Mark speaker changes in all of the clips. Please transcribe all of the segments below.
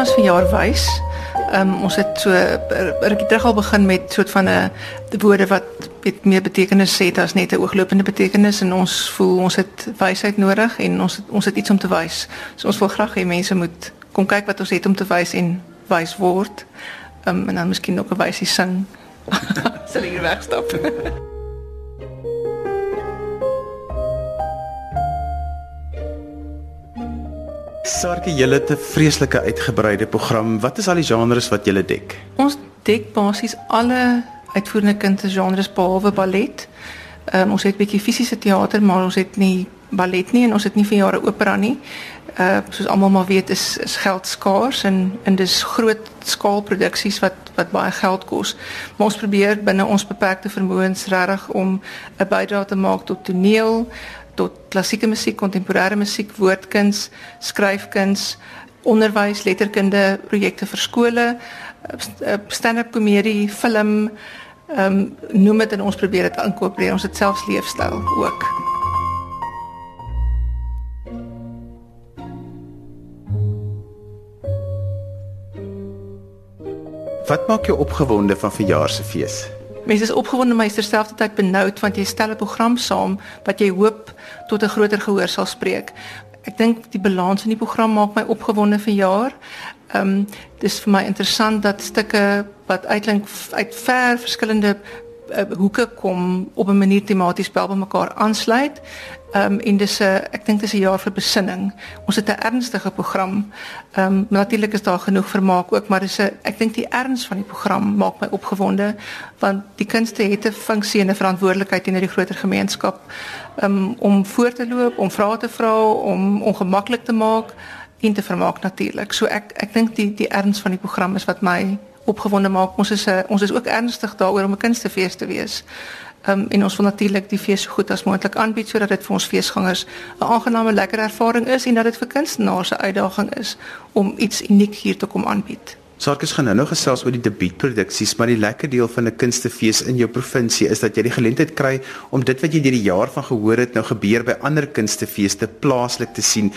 Speaker 1: tema is vir jaar wys. Ehm um, ons het so rukkie terug al begin met soort van 'n woorde wat met meer betekenis het as net 'n ooglopende betekenis en ons voel ons het wysheid nodig en ons het, ons het iets om te wys. So ons wil graag hê mense moet kom kyk wat ons het om te wys en wys word. Ehm um, en dan miskien ook 'n wysie sing. Sal hier wegstap.
Speaker 2: Sarkie, julle het 'n vreeslike uitgebreide program. Wat is al die genres wat julle dek?
Speaker 1: Ons dek basies alle uitvoerende kunstgenres behalwe ballet. Um, ons het 'n bietjie fisiese teater, maar ons het nie ballet nie en ons het nie vir jare opera nie. Uh soos almal maar weet is is geld skaars en en dis groot skaalproduksies wat wat baie geld kos. Maar ons probeer binne ons beperkte vermoëns regtig om 'n bydrae te maak tot toneel, tot klassieke musiek, kontemporêre musiek, woordkuns, skryfkuns, onderwys, letterkunde, projekte vir skole, eh, stand-up komedie, film, ehm um, noem dit en ons probeer dit inkorporeer. Ons het selfs leefstyl ook.
Speaker 2: Wat maak jou opgewonde van verjaarsfees?
Speaker 1: Mense is opgewonde maar terselfdertyd benoud want jy stel 'n program saam wat jy hoop tot 'n groter gehoor sal spreek. Ek dink die balans in die program maak my opgewonde vir jaar. Ehm um, dis vir my interessant dat stukke wat uitlink uit ver verskillende uh, hoeke kom op 'n manier tematies by mekaar aansluit. Ehm um, en dis 'n ek dink dis 'n jaar vir besinning. Ons het 'n ernstige program. Ehm um, natuurlik is daar genoeg vermaak ook, maar dis 'n ek dink die erns van die program maak my opgewonde want die kunste het 'n funksie en 'n verantwoordelikheid teenoor die groter gemeenskap. Ehm um, om voor te loop, om vrae te vra, om ongemaklik te maak en te vermaak natuurlik. So ek ek dink die die erns van die program is wat my opgewonde maak. Ons is 'n ons is ook ernstig daaroor om 'n kunstefees te wees. Um, en ons wil natuurlik die fees so goed as moontlik aanbied sodat dit vir ons feesgangers 'n aangename lekker ervaring is en dat dit vir kunstenaars 'n uitdaging is om iets uniek hier te kom aanbied.
Speaker 2: Sarkis gaan nou nog gesels oor die debuutproduksies, maar die lekker deel van 'n kunstefees in jou provinsie is dat jy die geleentheid kry om dit wat jy deur die jaar van gehoor het nou gebeur by ander kunstefeeste plaaslik te sien.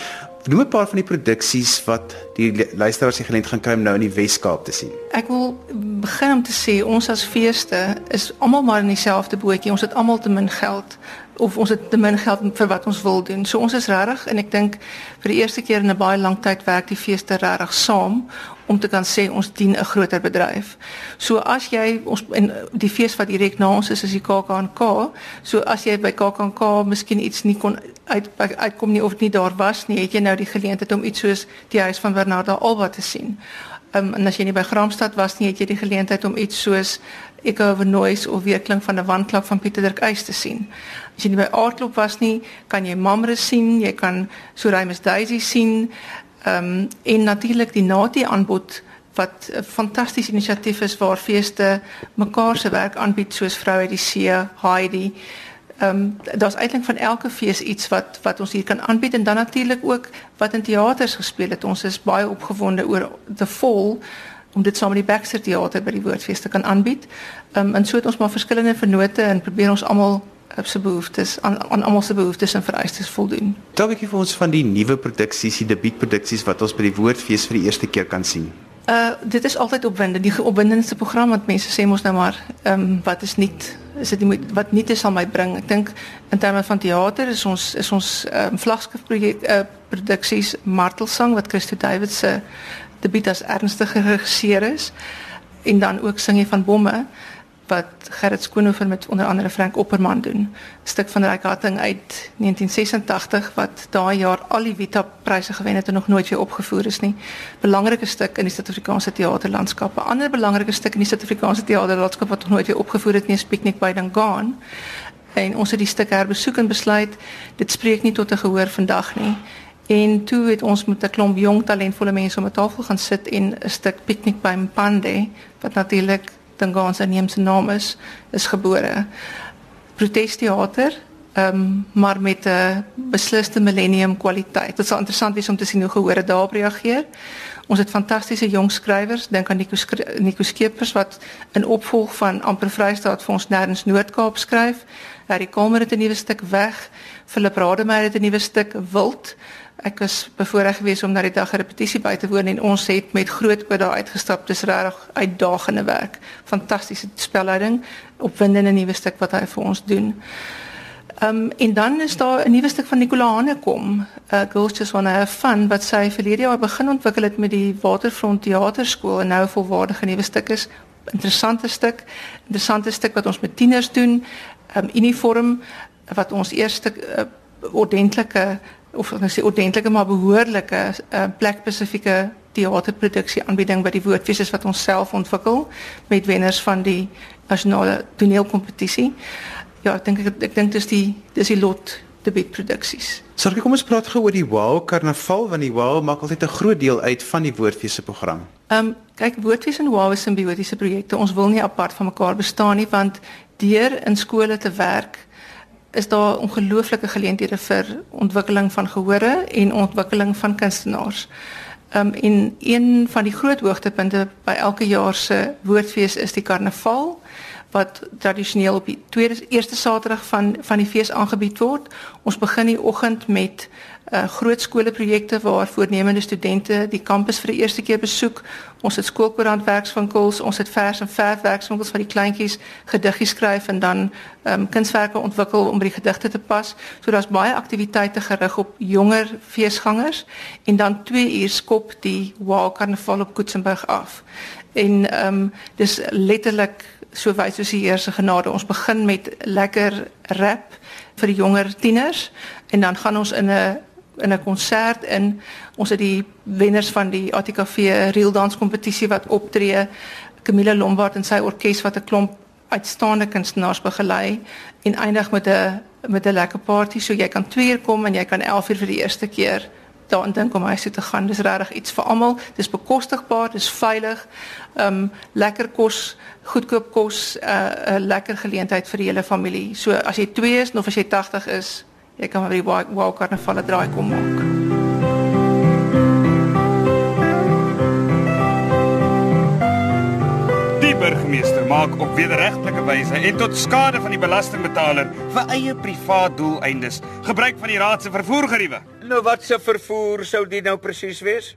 Speaker 2: Noem 'n paar van die produksies wat die luisteraars die geleentheid gaan kry om nou in die Wes-Kaap te sien.
Speaker 1: Ek wil begin om te sê ons as feeste is almal maar in dieselfde bootjie. Ons het almal te min geld of ons het te min geld vir wat ons wil doen. So ons is regtig en ek dink vir die eerste keer in 'n baie lang tyd werk die feeste regtig saam om te kan sê ons dien 'n groter bedryf. So as jy ons in die fees wat direk na ons is is die KAKNK, so as jy by KAKNK miskien iets nie kon uit uitkom nie of nie daar was nie, het jy nou die geleentheid om iets soos die huis van Bernarda Alba te sien. Um, en as jy nie by Graamsstad was nie, het jy die geleentheid om iets soos Echo of a Noise of Weerklank van 'n wandklok van Pieter Dirk Eis te sien. As jy nie by Aardklop was nie, kan jy Mamre sien, jy kan Soreimus Daisy sien. Ehm um, en natuurlik die Nati aanbod wat 'n fantastiese inisiatief is waar feeste mekaar se werk aanbied soos Vrou uit die See, Heidi. Ehm um, daar's eintlik van elke fees iets wat wat ons hier kan aanbied en dan natuurlik ook wat in teaters gespeel het. Ons is baie opgewonde oor The Fall om dit saam met die Baxter Theater by die Woordfees te kan aanbied. Ehm um, en so het ons maar verskillende vennote en probeer ons almal op se behoeftes aan aan almal se behoeftes en vereistes voldoen.
Speaker 2: Dalk ek vir ons van die nuwe produksies, die debuutproduksies wat ons by die Woordfees vir die eerste keer kan sien.
Speaker 1: Uh dit is altyd opwindend. Die opwindendste program wat mense sê mos nou maar ehm um, wat is nie is dit nie wat nie te sal my bring. Ek dink in terme van teater is ons is ons ehm um, vlagskip projek uh, produksies Martelsang wat Christo David se debuut as ernstige regisseur is en dan ook sing jy van bomme wat Gerrit Skoonhoven met onder andere Frank Opperman doen. 'n Stuk van Ryk Hatting uit 1986 wat daai jaar al die Vita pryse gewen het en nog nooit weer opgevoer is nie. Belangrike stuk in die Suid-Afrikaanse teaterlandskap. 'n Ander belangrike stuk in die Suid-Afrikaanse teaterlandskap wat nog nooit weer opgevoer het nie, is Picnic by Dangaan. En ons het die stuk herbesoek en besluit dit spreek nie tot 'n gehoor vandag nie. En toe het ons met 'n klomp jong talentvolle mense om 'n tafel gaan sit en 'n stuk piknik by Mpande wat natuurlik Dangaan se neemse naam is, is gebore. Protesteater, ehm um, maar met 'n besliste millennium kwaliteit. Dit sal interessant wees om te sien hoe gehoor dit daarop reageer. Ons het fantastiese jong skrywers, dink aan Nico Nico Skeepers wat in opvolg van Amper Vrystaat vir ons nêrens Noord-Kaap skryf. Harry Kalmer het 'n nuwe stuk weg. Philip Rademeier het 'n nuwe stuk Wild. Ek was bevoorreg geweest om na die dag repetisie by te woon en ons het met groot oor daar uitgestap. Dis regtig uitdagende werk. Fantastiese spelleiding, opwindende nuwe stuk wat hy vir ons doen. Ehm um, en dan is daar 'n nuwe stuk van Nicola Hanekom, uh, Girls Just Wanna Have Fun wat sy verlede jaar begin ontwikkel het met die Waterfront Theaterskool en nou 'n volwaardige nuwe stuk is. Interessante stuk, interessante stuk wat ons met tieners doen. Ehm um, uniform wat ons eerste uh, ordentlike of ons sê ordentlike maar behoorlike uh, plek spesifieke teaterproduksie aanbieding by die woordfees is wat ons self ontwikkel met wenners van die nasionale toneelkompetisie ja, ek dink ek ek dink dis die dis die lot debuutproduksies.
Speaker 2: Sorg ek kom ons praat gou oor die Wow Karnaval want die Wow maak altyd 'n groot deel uit van die Woordfees se program.
Speaker 1: Ehm um, kyk Woordfees en Wow is simbiotiese projekte. Ons wil nie apart van mekaar bestaan nie want deur in skole te werk is daar ongelooflike geleenthede vir ontwikkeling van gehore en ontwikkeling van kunstenaars. Ehm um, en een van die groot hoogtepunte by elke jaar se Woordfees is die Karnaval wat tradisioneel op die tweede eerste Saterdag van van die fees aangebied word. Ons begin die oggend met uh groot skoolprojekte waar voornemende studente die kampus vir die eerste keer besoek. Ons het skoolkoerant werkswinkels, ons het vers en verf werkswinkels vir die kleintjies gediggies skryf en dan um kunswerke ontwikkel om by die gedigte te pas. So daar's baie aktiwiteite gerig op jonger feesgangers en dan 2 uur skop die Wow Karnaval op Koetsenburg af. En um dis letterlik so wys soos die Heer se genade. Ons begin met lekker rap vir die jonger tieners en dan gaan ons in 'n in 'n konsert in ons het die wenners van die ATKV reel dans kompetisie wat optree Camilla Lombard en sy orkes wat 'n klomp uitstaande kunstenaars begelei en eindig met 'n met 'n lekker party so jy kan 2 uur kom en jy kan 11 uur vir die eerste keer daaraan dink om huis toe te gaan. Dis regtig iets vir almal. Dis bekostigbaar, dis veilig. Ehm um, lekker kos, goedkoop kos, 'n uh, 'n lekker geleentheid vir die hele familie. So as jy 2 is of as jy 80 is, jy kan by die Wow Karnaval draai kom maak.
Speaker 3: burgemeester maak op wederregtelike wyse en tot skade van die belastingbetaler vir eie privaat doeleindes gebruik van die raad se vervoergeriewe.
Speaker 4: Nou wat se vervoer sou dit nou presies wees?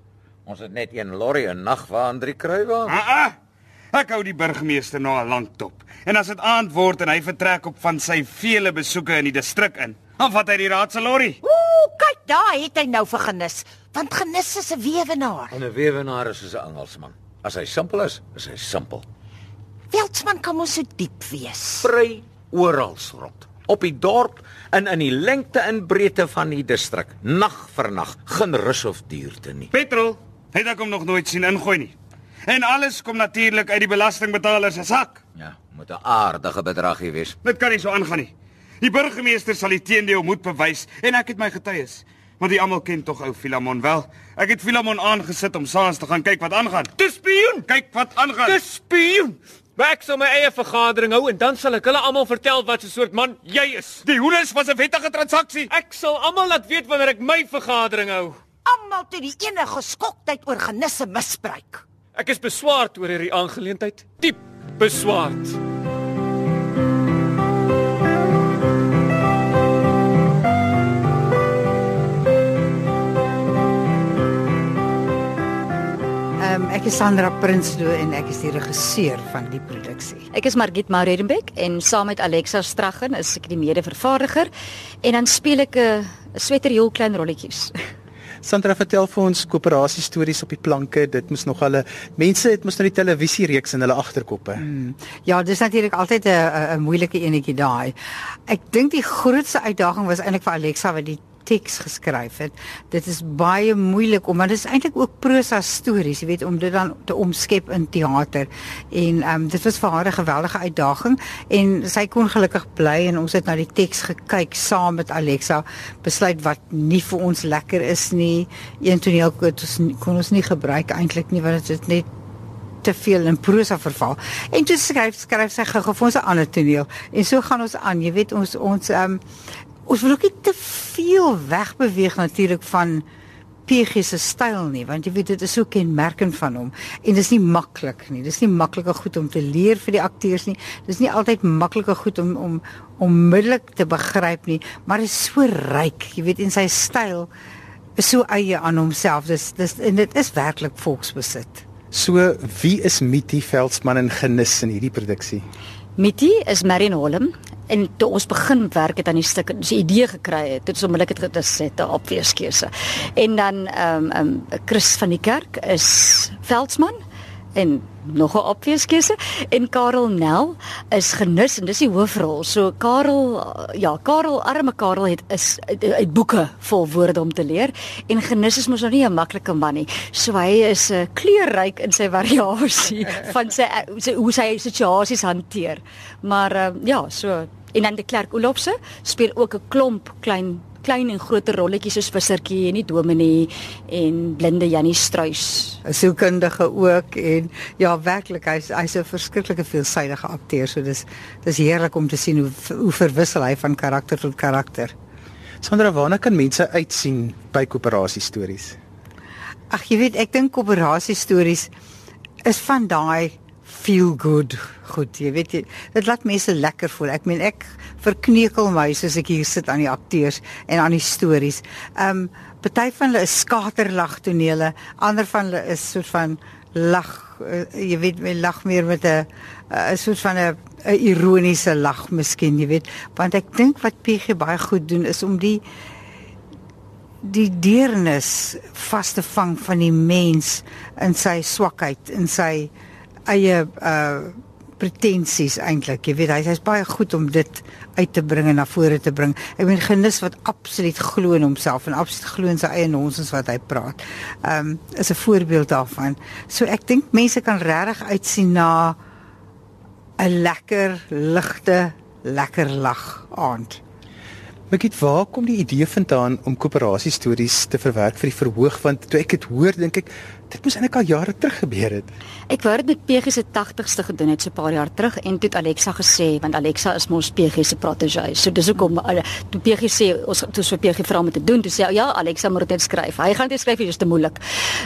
Speaker 4: Ons het net een lorry en nagwa en drie kruiwagens.
Speaker 3: Ah, ah. Ek hou die burgemeester nou al lank dop. En as dit aand word en hy vertrek op van sy vele besoeke in die distrik in, dan vat hy die raad se lorry.
Speaker 5: Ooh, kyk daar het hy nou vir genis, want genis is 'n weewenaar.
Speaker 4: En 'n weewenaar is soos 'n Engelsman. As hy simpel is, is hy simpel.
Speaker 5: Veldsmann kan mos so diep wees.
Speaker 4: Sprei oral rond. Op die dorp en in die lengte en breedte van die distrik, nag vir nag, geen rus of duurte nie.
Speaker 3: Petrol het ek hom nog nooit sien ingooi nie. En alles kom natuurlik uit die belastingbetaler se sak.
Speaker 4: Ja, moet 'n aardige bedragie wees.
Speaker 3: Dit kan nie so aangaan nie. Die burgemeester sal die teendeel moet bewys en ek het my getuies. Want die almal ken tog ou Filamon wel. Ek het Filamon aangesit om saans te gaan kyk wat aangaan.
Speaker 6: Dis spioen.
Speaker 3: Kyk wat aangaan.
Speaker 6: Dis spioen. Maar ek sal my eie vergadering hou en dan sal ek hulle almal vertel wat 'n soort man jy is.
Speaker 3: Die hoenders was 'n wettige transaksie.
Speaker 6: Ek sal almal laat weet wanneer ek my vergadering hou.
Speaker 5: Almal tot die enige geskoktheid oor genisse misbruik.
Speaker 6: Ek is beswaard oor hierdie aangeleentheid. Diep beswaard.
Speaker 7: Ek is Sandra Prinsloo en ek is die regisseur van die produksie.
Speaker 8: Ek is Margit Maurenbeck en saam met Alexa Straggen is ek die mede-vervaardiger en dan speel ek 'n sweter heel klein rolletjies.
Speaker 2: Sandra vertel vir ons koöperasie stories op die planke. Dit moes nog hulle mense het mos nou die televisie reeks in hulle agterkoppe. Mm.
Speaker 7: Ja, dis natuurlik altyd 'n 'n moeilike enetjie daai. Ek dink die grootste uitdaging was eintlik vir Alexa wat die teks geskryf het. Dit is baie moeilik omdat dit is eintlik ook prosa stories, jy weet, om dit dan te omskep in teater. En ehm um, dit was vir haar 'n geweldige uitdaging en sy kon gelukkig bly en ons het na die teks gekyk saam met Alexa, besluit wat nie vir ons lekker is nie. Een toneel kon ons kon ons nie gebruik eintlik nie want dit net te veel in prosa verval. En toe skryf skryf sy gou vir ons 'n ander toneel. En so gaan ons aan. Jy weet ons ons ehm um, ons wil ook nie te veel wegbeweeg natuurlik van PG se styl nie, want jy weet dit is so kenmerkend van hom en dis nie maklik nie. Dis nie maklike goed om te leer vir die akteurs nie. Dis nie altyd maklike goed om om onmiddellik te begryp nie, maar dit is so ryk, jy weet in sy styl is so eie aan homself. Dis dis en dit is werklik volksbesit.
Speaker 2: So, wie is Mitty Veldsmann in genis in hierdie produksie?
Speaker 8: Mitty is Marion Holm en toe ons begin werk het aan die stuk en die idee gekry het, het ons onmiddellik dit gesette op weeskeuse. En dan ehm um, um, Chris van die kerk is Veldsmann en nog 'n opweeskeuse en Karel Nel is genus en dis die hoofrol. So Karel ja, Karel arme Karel het is uit boeke vol woorde om te leer en genus is mos nou nie 'n maklike man nie. So hy is 'n uh, kleurryk in sy variasie van sy, sy hoe sy situasies hanteer. Maar uh, ja, so en dan die Klerk Olofse speel ook 'n klomp klein klein en groter rolletjies soos Vissertjie en die Dominee en Blinde Jannie Struis.
Speaker 7: 'n Sielkundige ook en ja, werklik hy's hy's 'n verskriklike veelsidige akteur. So dis dis heerlik om te sien hoe hoe verwissel hy van karakter tot karakter.
Speaker 2: Sandra, waarna kan mense uitsien by koöperasie stories?
Speaker 7: Ag, jy weet, ek dink koöperasie stories is van daai feel good. Goed jy weet jy dit laat mense lekker voel. Ek meen ek verkneukel my soos ek hier sit aan die akteurs en aan die stories. Ehm um, party van hulle is skaterlag tonele ander van hulle is soort van lag uh, jy weet my lag meer met 'n 'n soort van 'n 'n ironiese lag miskien jy weet. Want ek dink wat PG baie goed doen is om die die deernis vas te vang van die mens in sy swakheid in sy eie uh pretensies eintlik. Jy weet hy hy's baie goed om dit uit te bring en na vore te bring. Ek meen genis wat absoluut glo in homself en absoluut glo in sy eie nonsens wat hy praat. Um is 'n voorbeeld daarvan. So ek dink mense kan regtig uitsien na 'n lekker ligte lekker lag aand.
Speaker 2: Begiet waar kom die idee vandaan om koöperasie stories te verwerk vir die verhoog want toe ek dit hoor dink ek Dit moes eintlik al jare terug gebeur het.
Speaker 8: Ek wou dit met PG se 80ste gedoen het so 'n paar jaar terug en toe het Alexa gesê want Alexa is mos PG se protégé. So dis hoekom toe PG sê ons toe so PG vra om te doen, toe sê ja, Alexa moet dit skryf. Hy gaan dit skryf, dit is te moeilik.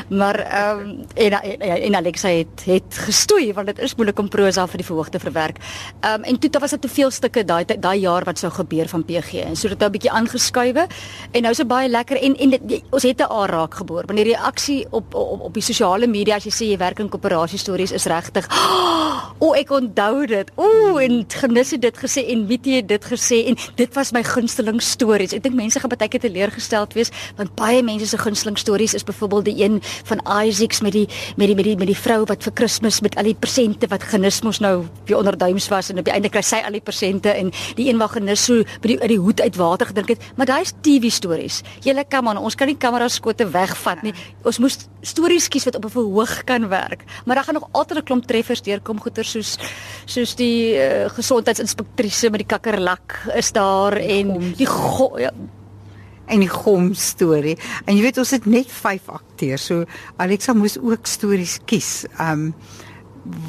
Speaker 8: Maar ehm um, en, en en Alexa het het gestoei want dit is moeilik om prosa vir die verhoog te verwerk. Ehm um, en toe daar was dit te veel stukke daai daai jaar wat sou gebeur van PG en so dit nou 'n bietjie aangeskuive en nou is dit baie lekker en en dit, ons het 'n aanraak geboor. Wanneer die reaksie op op, op die sosiale media as jy sê jy werk in koöperasie stories is regtig. O, oh, ek onthou dit. O, oh, en genis het dit gesê en Witty het dit gesê en dit was my gunsteling stories. Ek dink mense gaan baie keer teleurgesteld wees want baie mense se gunsteling stories is byvoorbeeld die een van Isaacs met die met die met die met die vrou wat vir Kersfees met al die persente wat genis mos nou wie onder duims was en op die einde kry sy al die persente en die een wat genis so by die uit die hoed uit water gedrink het. Maar daai is TV stories. Julle kan man, ons kan nie kamera skote wegvat nie. Ons moes stories kies wat op 'n verhoog kan werk. Maar daar gaan nog altyd 'n klomp treffers deurkom goeie soos soos die uh, gesondheidsinspektrice met die kakkerlak is daar die en goms. die go, ja,
Speaker 7: en die gom storie. En jy weet ons het net 5 akteurs. So Alexa moes ook stories kies. Um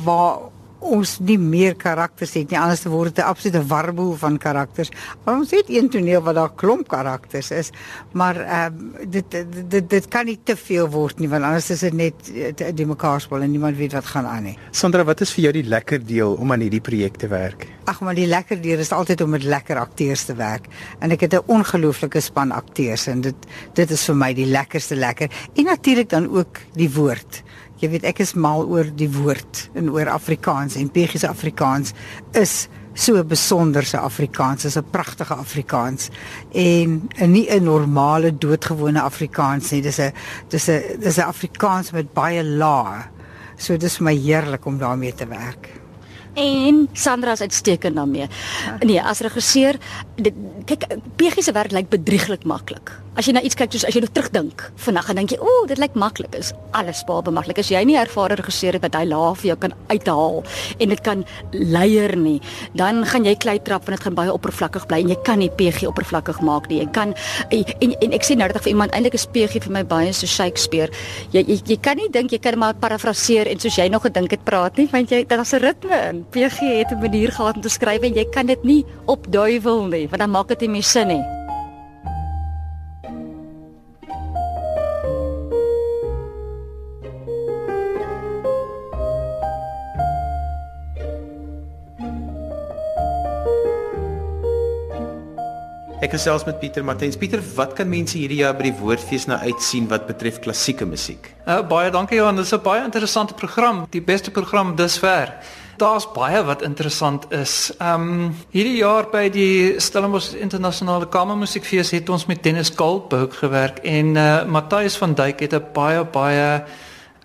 Speaker 7: waar ons nie meer karakters het nie anders word dit 'n absolute warboel van karakters. Maar ons het een toneel wat daar klomp karakters is, maar ehm uh, dit, dit dit dit kan nie te veel word nie want anders is dit net eh, die mekaar spel en niemand weet wat gaan aan nie.
Speaker 2: Sandra, wat is vir jou die lekker deel om aan hierdie projek te werk?
Speaker 7: Ag maar die lekker deel is altyd om met lekker akteurs te werk. En ek het 'n ongelooflike span akteurs en dit dit is vir my die lekkerste lekker. En natuurlik dan ook die woord. Jy weet ek is mal oor die woord en oor Afrikaans en PG se Afrikaans is so besonderse Afrikaans, is 'n pragtige Afrikaans en nie 'n normale doodgewone Afrikaans nie. Dis 'n dis 'n dis 'n Afrikaans met baie lae. So dis vir my heerlik om daarmee te werk
Speaker 8: en Sandra is uitstekend daarmee. Nee, as regisseur, dit, kyk PG se werk lyk bedrieglik maklik. As jy na iets kyk soos as jy nou terugdink, vanaand dan dink jy, "O, dit lyk maklik." Is alles behalwe maklik. As jy nie ervare regisseur het wat hy laaf vir jou kan uithaal en dit kan leier nie, dan gaan jy klei trap want dit gaan baie oppervlakkig bly en jy kan nie PG oppervlakkig maak nie. Jy kan en en, en ek sê nou dat vir iemand eintlik is PG vir my baie so Shakespeare. Jy jy, jy kan nie dink jy kan maar parafraseer en soos jy nog gedink het praat nie, want jy daar's 'n ritme in. PG het 'n manier gehad om te skryf en jy kan dit nie opduiwel nie, want dan maak dit nie meer sin nie.
Speaker 2: Ek gesels met Pieter Martens. Pieter, wat kan mense hierdie jaar by die Woordfees nou uitsien wat betref klassieke musiek?
Speaker 9: Uh, baie dankie Johan, dit is 'n baie interessante program, die beste program dusver. Daar's baie wat interessant is. Ehm um, hierdie jaar by die Stellenbosch Internasionale Kamermusiekfees het ons met Dennis Goldberg gewerk en uh, Matthys van Duyk het 'n baie baie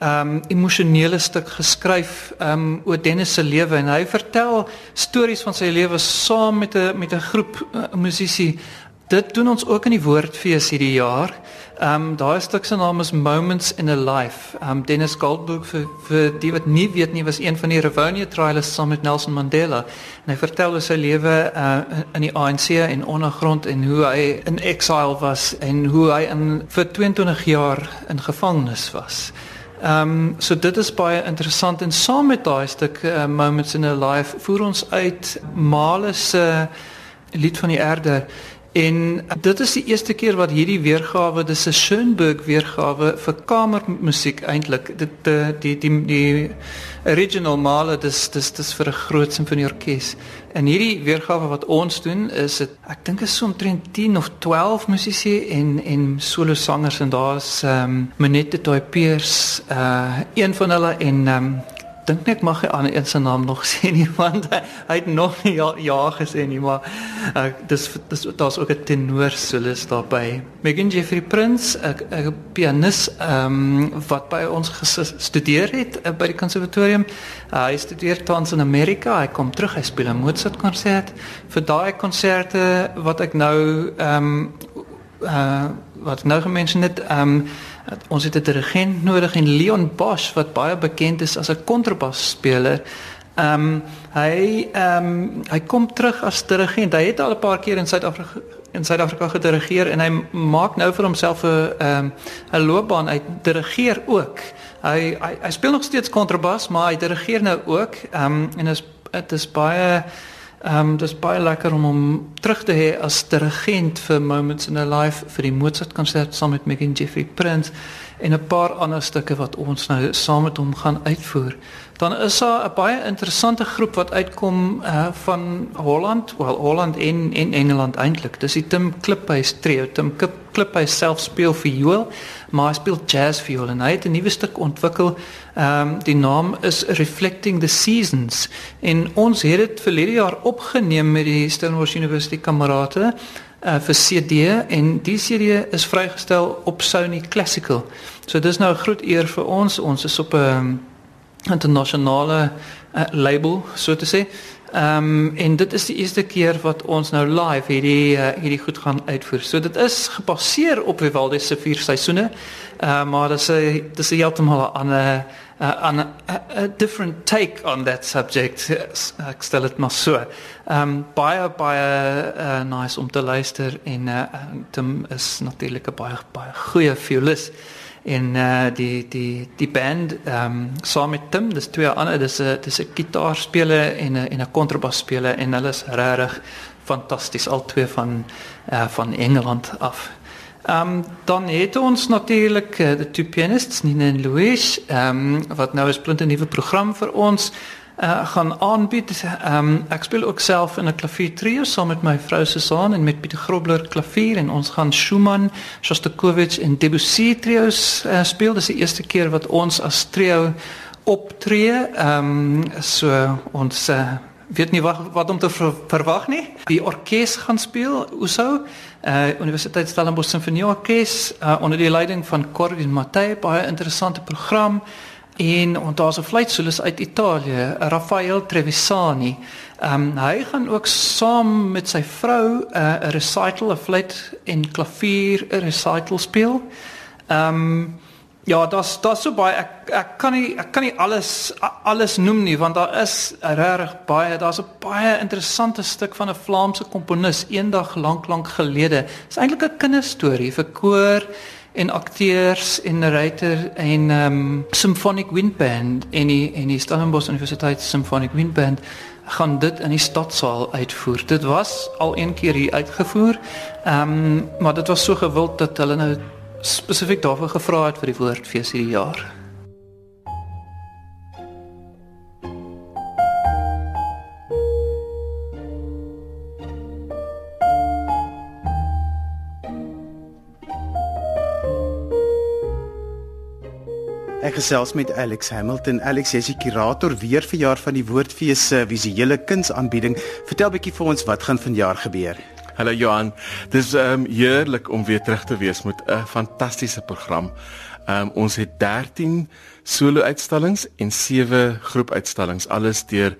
Speaker 9: um, emosionele stuk geskryf um, oor Dennis se lewe en hy vertel stories van sy lewe saam met 'n met 'n groep uh, musisi. Dit doen ons ook in die Woordfees hierdie jaar. Um, daai stuk se naam is Moments in a Life. Um, Dennis Goldberg vir vir die wat nie weet nie was een van die Rivonia trialists saam met Nelson Mandela. En hy vertel oor sy lewe uh, in die ANC en ondergrond en hoe hy in exile was en hoe hy in vir 22 jaar in gevangenis was. Ehm um, so dit is baie interessant en saam met daai stuk uh, moments in a life voer ons uit Male se uh, lied van die aarde. En dit is die eerste keer wat hierdie weergawe dis 'n Schoenberg weergawe vir kamermusiek eintlik dit die die die, die original Male dis dis dis vir 'n groot simfonieorkes En hierdie weergawe wat ons doen is dit ek dink is so omtrent 10 of 12 musisië en en solo sangers en daar's ehm um, Minette Toy Peers uh een van hulle en ehm um, dink net mag hy aan een se naam nog sê nie want hy, hy het nog nie ja, ja gesê nie maar uh, dis dis daar's ook 'n tenor solis daarbey Megan Jeffrey Prince 'n pianis um, wat by ons gestudeer het uh, by die konservatorium uh, hy studeer tans in Amerika hy kom terug hy speel 'n Mozart konsert vir daai konserte wat ek nou ehm um, uh, wat nou gemention het ehm um, ons het 'n dirigent nodig en Leon Bosch wat baie bekend is as 'n kontrabassspeler. Ehm um, hy ehm um, hy kom terug as dirigent. Hy het al 'n paar keer in Suid-Afrika in Suid-Afrika gedirigeer en hy maak nou vir homself 'n ehm 'n loopbaan uit dirigeer ook. Hy, hy hy speel nog steeds kontrabas, maar hy dirigeer nou ook. Ehm um, en is dit is baie Ehm um, dis baie lekker om hom terug te hê as dirigent vir Moments in a Life vir die Mozart konsert saam met Megan Jeffrey Prince en 'n paar ander stukke wat ons nou saam met hom gaan uitvoer. Dan is daar 'n baie interessante groep wat uitkom uh, van Holland, wel Holland en en Engeland eintlik. Dis die Tim Kliphuis trio. Tim Kliphuis self speel viool, maar hy speel jazz viool en hy het 'n nuwe stuk ontwikkel. Ehm um, die naam is Reflecting the Seasons en ons het dit verlede jaar opgeneem met die Stellenbosch University kamerate uh, vir CD en die CD is vrygestel op Sony Classical. So dis nou 'n groot eer vir ons. Ons is op 'n um, internasionale uh, label, so te sê. Ehm um, en dit is die eerste keer wat ons nou live hierdie uh, hierdie goed gaan uitvoer. So dit is gebaseer op Vivaldi se vier seisoene. Ehm uh, maar dit is 'n dis 'n heeltemal 'n ander uh, on a, a different take on that subject. Ek stel dit maar so. Ehm um, baie baie uh, nice om te luister en uh, Tim is natuurlik 'n baie baie goeie violis en uh, die die die band ehm um, saam met Tim, dis twee ander, dis 'n dis 'n gitaarspeler en 'n en 'n kontrabasspeler en hulle is regtig fantasties al twee van uh, van Engeland af. Ehm um, dan het ons natuurlik uh, die twee pianists Nina en Louis, ehm um, wat nou 'n splinte nuwe program vir ons uh, gaan aanbied. Um, ek speel ook self in 'n klavier trio saam met my vrou Susan en met Pieter Grobler klavier en ons gaan Schumann, Shostakovich en Debussy trios uh, speel. Dis die eerste keer wat ons as trio optree. Ehm um, so ons uh, weet nie wat wat om te ver, verwag nie. Die orkes gaan speel, Uso, uh Universiteit Stellenbosch Sinfonieorkes uh, onder die leiding van Corvin Mattei, baie interessante program. En daar's 'n fluitsolis uit Italië, Raffaele Trevisani. Ehm um, hy gaan ook saam met sy vrou 'n uh, recital, 'n fluit en klavier recital speel. Ehm um, Ja, daar's daar's so baie ek ek kan nie ek kan nie alles alles noem nie want daar is regtig baie. Daar's 'n baie interessante stuk van 'n Vlaamse komponis eendag lank lank gelede. Dit is eintlik 'n kinderstorie vir koor en akteurs en narrator en ehm um, symphonic wind band en die en die Stellenbosch Universiteit Symphonic Wind Band gaan dit in die stadsaal uitvoer. Dit was al een keer hier uitgevoer. Ehm um, maar dit was so gewild dat hulle nou spesifiek daarvoor gevra het vir die woordfees hierdie jaar.
Speaker 2: Gesels met Alex Hamilton. Alex, jy is die kurator weer vir jaar van die Woordfees se visuele kunsaanbieding. Vertel bietjie vir ons wat gaan vanjaar gebeur.
Speaker 10: Hallo Johan. Dis ehm um, heerlik om weer terug te wees met 'n fantastiese program. Ehm um, ons het 13 solo-uitstallings en 7 groepuitstallings, alles deur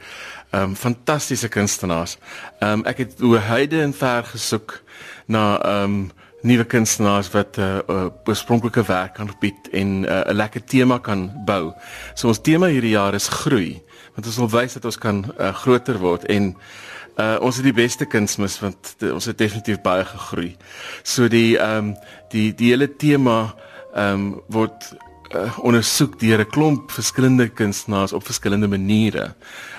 Speaker 10: ehm um, fantastiese kunstenaars. Ehm um, ek het oor heide en ver gesoek na ehm um, nuwe kunstenaars wat 'n uh, uh, oorspronklike werk kan bied en 'n uh, lekker tema kan bou. So ons tema hierdie jaar is groei, want ons wil wys dat ons kan uh, groter word en uh, ons het die beste kunsmis want de, ons het definitief baie gegroei. So die ehm um, die die hele tema ehm um, word uh, ondersoek deur 'n klomp verskillende kunstenaars op verskillende maniere.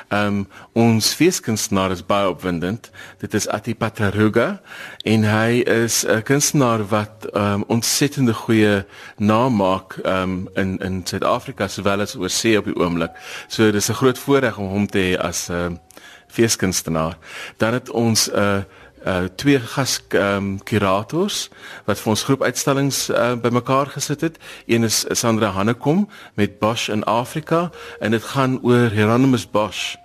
Speaker 10: Ehm um, ons feeskunstenaar is baie opwindend. Dit is Atipataruga en hy is 'n kunstenaar wat ehm um, ontsettende goeie naam maak ehm um, in in Suid-Afrika sowel as oor see op die oomblik. So dis 'n groot voorreg om hom te hê as 'n uh, feeskunstenaar. Dan het ons 'n uh, uh twee gas ehm um, kurators wat vir ons groepuitstallings uh bymekaar gesit het. Een is Sandra Hannekom met Bosch in Afrika en dit gaan oor Hieronymus Bosch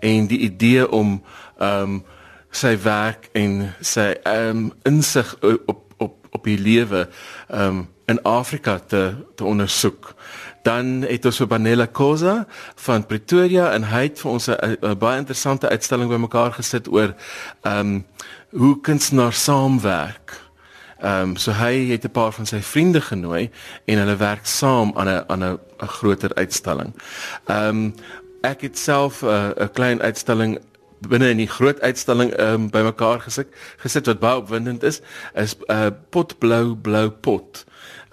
Speaker 10: en die idee om ehm um, sy werk en sy ehm um, insig op op op die lewe ehm um, in Afrika te te ondersoek. Dan het ons vir Banella Cosa van Pretoria en hy het vir ons 'n baie interessante uitstalling bymekaar gesit oor ehm um, hoe kunstenaars saamwerk. Ehm um, so hy het 'n paar van sy vriende genooi en hulle werk saam aan 'n aan 'n groter uitstalling. Ehm um, ek het self 'n uh, 'n klein uitstalling binne in die groot uitstalling ehm um, bymekaar gesit gesit wat baie opwindend is is 'n uh, potblou blou pot.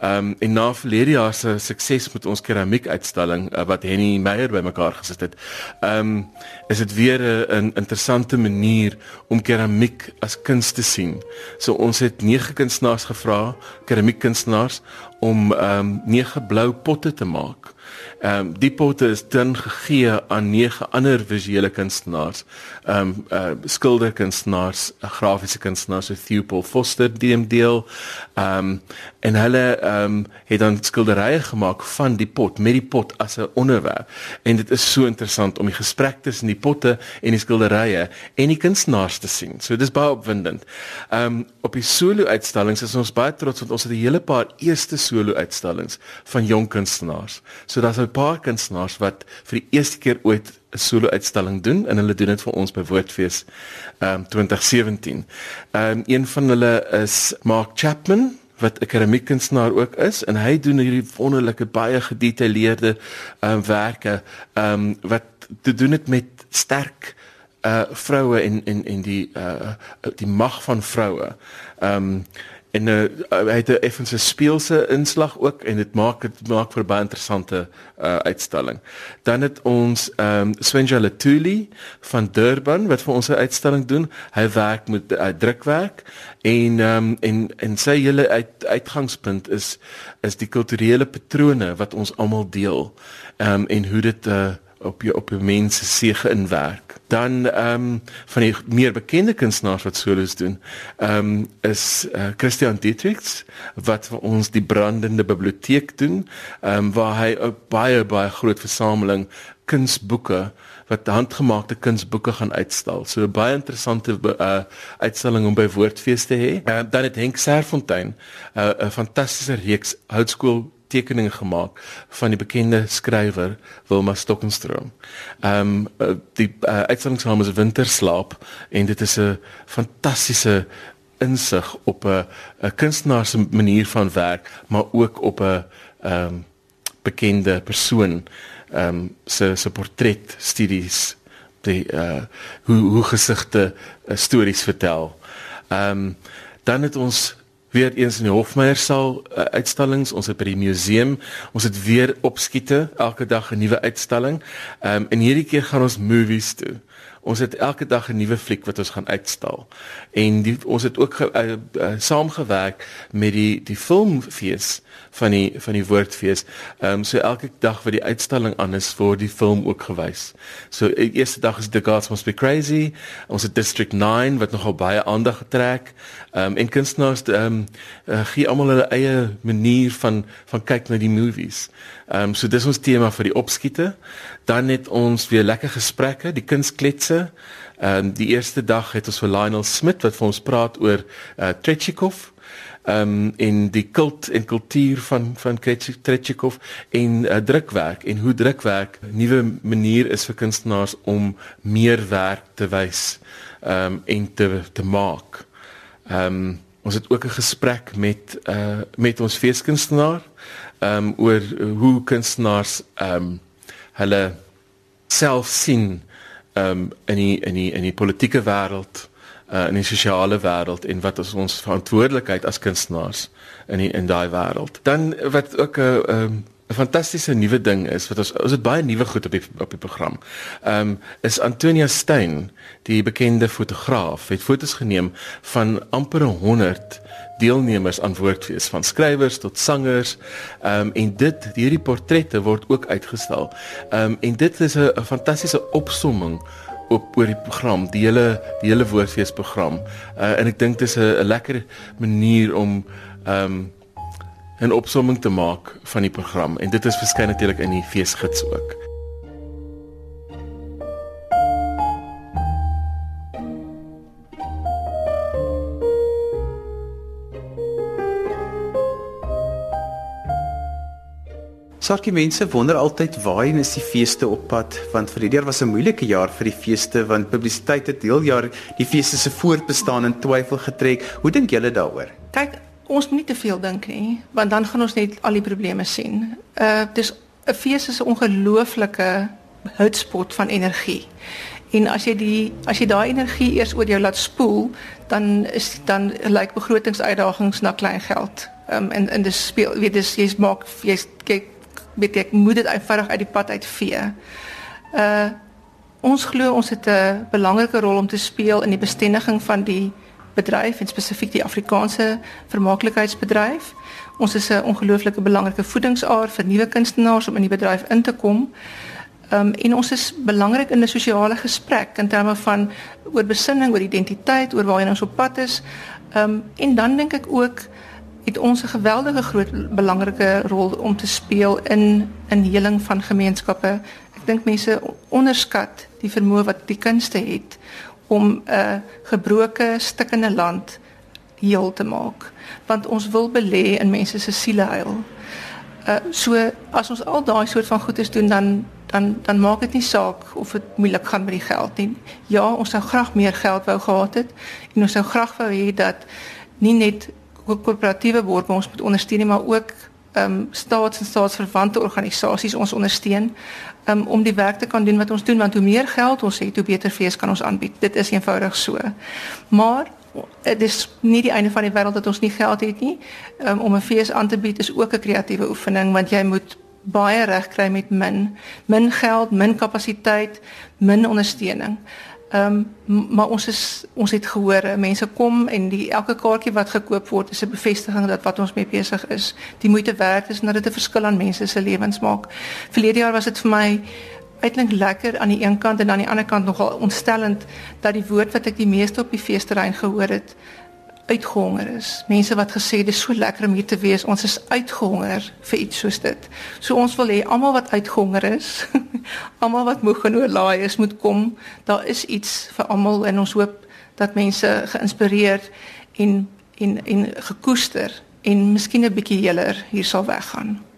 Speaker 10: Ehm um, en na verlede jaar se sukses met ons keramiek uitstalling uh, wat Henny Meyer bymekaar gesit het. Ehm um, is dit weer 'n interessante manier om keramiek as kuns te sien. So ons het nege kunstenaars gevra, keramiekkunstenaars om ehm um, nege blou potte te maak. Ehm um, die potte is dan gegee aan nege ander visuele kunstenaars. Ehm um, uh, skilderkunstenaars, grafiese kunstenaars so Theopol Foster die deel. Ehm um, en hulle ehm um, het dan skilderye gemaak van die pot met die pot as 'n onderwerp. En dit is so interessant om die gesprek tussen die potte en die skilderye en die kunstenaars te sien. So dis baie opwindend. Ehm um, op die solo uitstallings is ons baie trots want ons het 'n hele paar eerste solo uitstallings van jong kunstenaars. So daar's 'n paar kunstenaars wat vir die eerste keer ooit 'n solo uitstalling doen en hulle doen dit vir ons by Woordfees ehm um, 2017. Ehm um, een van hulle is Mark Chapman wat 'n keramiekkunstenaar ook is en hy doen hierdie wonderlike baie gedetailleerde ehm um, werke ehm um, wat te doen het met sterk uh vroue en en en die uh die mag van vroue. Ehm um, en uh, hy het 'n effense speelse inslag ook en dit maak dit maak vir 'n baie interessante uh uitstalling. Dan het ons ehm um, Swenja Latuli van Durban wat vir ons 'n uitstalling doen. Hy werk met uh, drukwerk en ehm um, en en sy hele uit, uitgangspunt is is die kulturele patrone wat ons almal deel. Ehm um, en hoe dit uh op jou op jou mense se geinwerk. Dan ehm um, van die meer bekende kunstenaars wat solos doen, ehm um, is uh, Christian Dietrichs wat vir ons die brandende biblioteek doen, ehm um, waar hy 'n baie baie groot versameling kunsboeke wat handgemaakte kunsboeke gaan uitstal. So 'n baie interessante uh, uitstalling om by Woordfees te hê. Uh, dan het Henk Serfontein 'n uh, fantastiese reeks houtskool tekeninge gemaak van die bekende skrywer Wilma Stokenstroom. Ehm um, die uh, uitstallingsnaam is Winterslaap en dit is 'n fantastiese insig op 'n 'n kunstenaar se manier van werk, maar ook op 'n ehm um, bekende persoon ehm um, se se portret studies die uh hoe hoe gesigte uh, stories vertel. Ehm um, dan het ons weer eens in die Hofmeyer saal uh, uitstallings, ons het by die museum, ons het weer opskiete elke dag 'n nuwe uitstalling. Ehm um, en hierdie keer gaan ons movies toe. Ons het elke dag 'n nuwe fliek wat ons gaan uitstal. En die, ons het ook ge, uh, uh, saamgewerk met die die filmfees van die van die woordfees. Ehm um, so elke dag wat die uitstalling aan is, word die film ook gewys. So die eerste dag is The Gods Must Be Crazy. Ons het District 9 wat nogal baie aandag getrek. Ehm um, en kunstenaars ehm um, uh, gee almal hulle eie manier van van kyk na die movies. Ehm um, so dis ons tema vir die opskiete. Dan het ons weer lekker gesprekke, die kunskletse. Ehm um, die eerste dag het ons vir Lionel Smit wat vir ons praat oor uh, Trechikov ehm um, en die kult en kultuur van van Trechikov en uh, drukwerk en hoe drukwerk 'n nuwe manier is vir kunstenaars om meer werk te wys ehm um, en te te maak. Ehm um, ons het ook 'n gesprek met uh met ons feeskunstenaar ehm um, oor hoe kunstenaars ehm um, hulle self sien ehm um, in die in die in die politieke wêreld uh, in die sosiale wêreld en wat ons verantwoordelikheid as kunstenaars in die, in daai wêreld. Dan wat ook 'n uh, 'n um, 'n fantastiese nuwe ding is wat ons ons het baie nuwe goed op die op die program. Ehm um, is Antonia Stein, die bekende fotograaf, het fotos geneem van amper 100 deelnemers aan woordfees van skrywers tot sangers. Ehm um, en dit hierdie portrette word ook uitgestal. Ehm um, en dit is 'n fantastiese opsomming op oor die program, die hele die hele woordfees program. Uh en ek dink dis 'n lekker manier om um 'n opsomming te maak van die program en dit is verskyn natuurlik in die feesgids ook.
Speaker 2: Sarkie mense wonder altyd waarheen is die feeste op pad want vir hierdie jaar was 'n moeilike jaar vir die feeste want publisiteit het heel jaar die feeste se voortbestaan in twyfel getrek. Hoe dink julle daaroor?
Speaker 1: Kyk, ons moet nie te veel dink nie want dan gaan ons net al die probleme sien. Uh dis 'n fees is 'n ongelooflike hotspot van energie. En as jy die as jy daai energie eers oor jou laat spoel, dan is dan lyk begrotingsuitdagings na klein geld. Ehm um, en en dis speel weet dis jy's maak jy's kyk weet ek moet dit eenvoudig uit die pad uitvee. Uh ons glo ons het 'n belangrike rol om te speel in die bestendiging van die bedryf en spesifiek die Afrikaanse vermaaklikheidsbedryf. Ons is 'n ongelooflike belangrike voedingsaar vir nuwe kunstenaars om in die bedryf in te kom. Um en ons is belangrik in 'n sosiale gesprek in terme van oor besinning, oor identiteit, oor waarheen ons op pad is. Um en dan dink ek ook het ons 'n geweldige groot belangrike rol om te speel in in heling van gemeenskappe. Ek dink mense onderskat die vermoë wat die kunste het om 'n gebroke stukkende land heel te maak, want ons wil belê in mense se siele heil. Uh so as ons al daai soort van goedes doen dan dan dan maak dit nie saak of dit moeilik gaan met die geld nie. Ja, ons sou graag meer geld wou gehad het en ons sou graag wou hê dat nie net korporatiewe borgers ons moet ondersteun maar ook um, staats- en staatsverwante organisasies ons ondersteun um, om die werk te kan doen wat ons doen want hoe meer geld ons het hoe beter fees kan ons aanbied. Dit is eenvoudig so. Maar dit is nie die einde van die wêreld dat ons nie geld het nie. Um, om 'n fees aan te bied is ook 'n kreatiewe oefening want jy moet baie reg kry met min. Min geld min kapasiteit min ondersteuning Ehm um, maar ons is ons het gehoor mense kom en die elke kaartjie wat gekoop word is 'n bevestiging dat wat ons mee besig is, die moeite werd is en dat dit 'n verskil aan mense se lewens maak. Verlede jaar was dit vir my uiteindelik lekker aan die een kant en aan die ander kant nogal ontstellend dat die woord wat ek die meeste op die feesterrein gehoor het uitgehonger is. Mense wat gesê dis so lekker om hier te wees. Ons is uitgehonger vir iets soos dit. So ons wil hê almal wat uitgehonger is, almal wat moeg en oorlaai is, moet kom. Daar is iets vir almal en ons hoop dat mense geïnspireer en en en gekoester en miskien 'n bietjie heler hier sal weggaan.